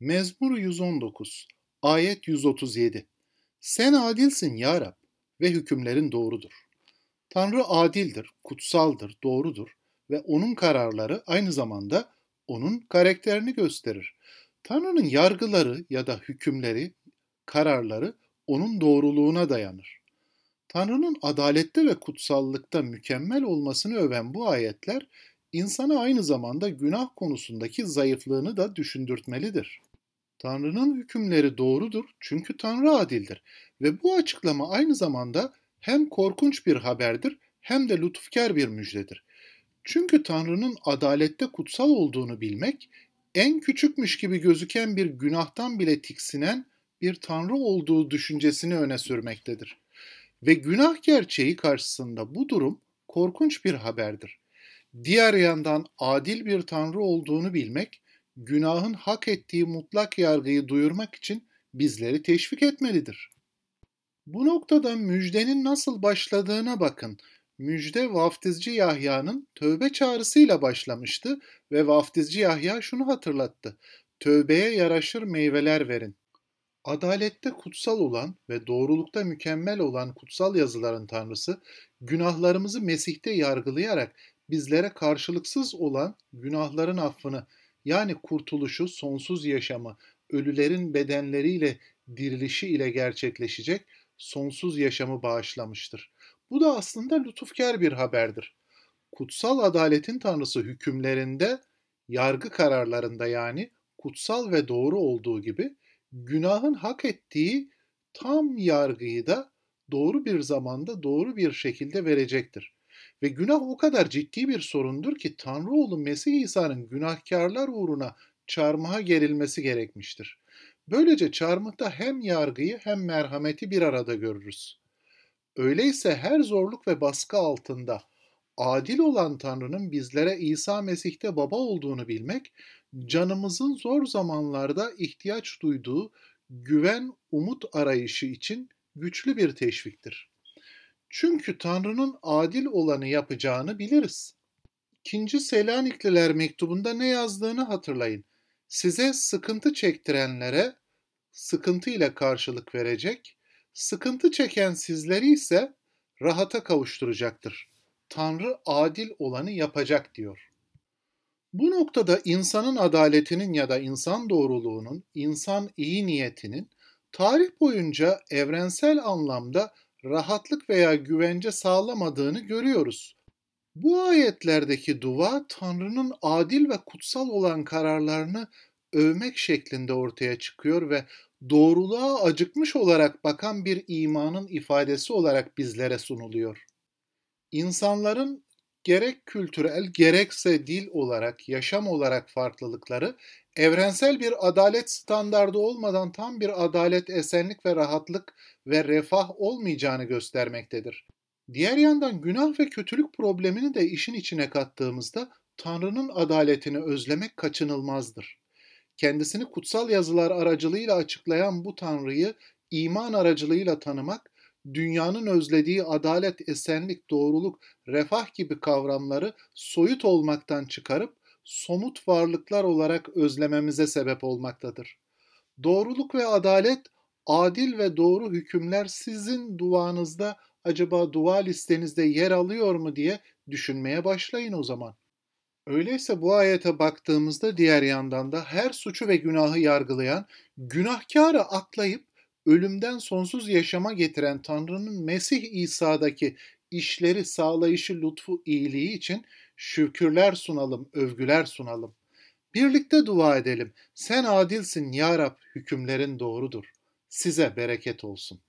Mezmur 119 Ayet 137 Sen adilsin ya Rab ve hükümlerin doğrudur. Tanrı adildir, kutsaldır, doğrudur ve onun kararları aynı zamanda onun karakterini gösterir. Tanrı'nın yargıları ya da hükümleri, kararları onun doğruluğuna dayanır. Tanrı'nın adalette ve kutsallıkta mükemmel olmasını öven bu ayetler insana aynı zamanda günah konusundaki zayıflığını da düşündürtmelidir. Tanrı'nın hükümleri doğrudur çünkü Tanrı adildir ve bu açıklama aynı zamanda hem korkunç bir haberdir hem de lütufkar bir müjdedir. Çünkü Tanrı'nın adalette kutsal olduğunu bilmek, en küçükmüş gibi gözüken bir günahtan bile tiksinen bir Tanrı olduğu düşüncesini öne sürmektedir. Ve günah gerçeği karşısında bu durum korkunç bir haberdir. Diğer yandan adil bir Tanrı olduğunu bilmek, günahın hak ettiği mutlak yargıyı duyurmak için bizleri teşvik etmelidir. Bu noktada müjdenin nasıl başladığına bakın. Müjde vaftizci Yahya'nın tövbe çağrısıyla başlamıştı ve vaftizci Yahya şunu hatırlattı. Tövbeye yaraşır meyveler verin. Adalette kutsal olan ve doğrulukta mükemmel olan kutsal yazıların Tanrısı, günahlarımızı Mesih'te yargılayarak bizlere karşılıksız olan günahların affını yani kurtuluşu, sonsuz yaşamı, ölülerin bedenleriyle dirilişi ile gerçekleşecek sonsuz yaşamı bağışlamıştır. Bu da aslında lütufkar bir haberdir. Kutsal adaletin tanrısı hükümlerinde, yargı kararlarında yani kutsal ve doğru olduğu gibi günahın hak ettiği tam yargıyı da doğru bir zamanda doğru bir şekilde verecektir. Ve günah o kadar ciddi bir sorundur ki Tanrı oğlu Mesih İsa'nın günahkarlar uğruna çarmıha gerilmesi gerekmiştir. Böylece çarmıhta hem yargıyı hem merhameti bir arada görürüz. Öyleyse her zorluk ve baskı altında adil olan Tanrı'nın bizlere İsa Mesih'te baba olduğunu bilmek, canımızın zor zamanlarda ihtiyaç duyduğu güven, umut arayışı için güçlü bir teşviktir. Çünkü Tanrı'nın adil olanı yapacağını biliriz. İkinci Selanikliler mektubunda ne yazdığını hatırlayın. Size sıkıntı çektirenlere sıkıntı ile karşılık verecek, sıkıntı çeken sizleri ise rahata kavuşturacaktır. Tanrı adil olanı yapacak diyor. Bu noktada insanın adaletinin ya da insan doğruluğunun, insan iyi niyetinin tarih boyunca evrensel anlamda rahatlık veya güvence sağlamadığını görüyoruz. Bu ayetlerdeki dua Tanrı'nın adil ve kutsal olan kararlarını övmek şeklinde ortaya çıkıyor ve doğruluğa acıkmış olarak bakan bir imanın ifadesi olarak bizlere sunuluyor. İnsanların gerek kültürel gerekse dil olarak, yaşam olarak farklılıkları evrensel bir adalet standardı olmadan tam bir adalet, esenlik ve rahatlık ve refah olmayacağını göstermektedir. Diğer yandan günah ve kötülük problemini de işin içine kattığımızda Tanrı'nın adaletini özlemek kaçınılmazdır. Kendisini kutsal yazılar aracılığıyla açıklayan bu Tanrı'yı iman aracılığıyla tanımak, dünyanın özlediği adalet, esenlik, doğruluk, refah gibi kavramları soyut olmaktan çıkarıp somut varlıklar olarak özlememize sebep olmaktadır. Doğruluk ve adalet, adil ve doğru hükümler sizin duanızda acaba dua listenizde yer alıyor mu diye düşünmeye başlayın o zaman. Öyleyse bu ayete baktığımızda diğer yandan da her suçu ve günahı yargılayan, günahkarı aklayıp ölümden sonsuz yaşama getiren Tanrı'nın Mesih İsa'daki işleri sağlayışı lütfu iyiliği için şükürler sunalım, övgüler sunalım. Birlikte dua edelim. Sen adilsin ya Rab, hükümlerin doğrudur. Size bereket olsun.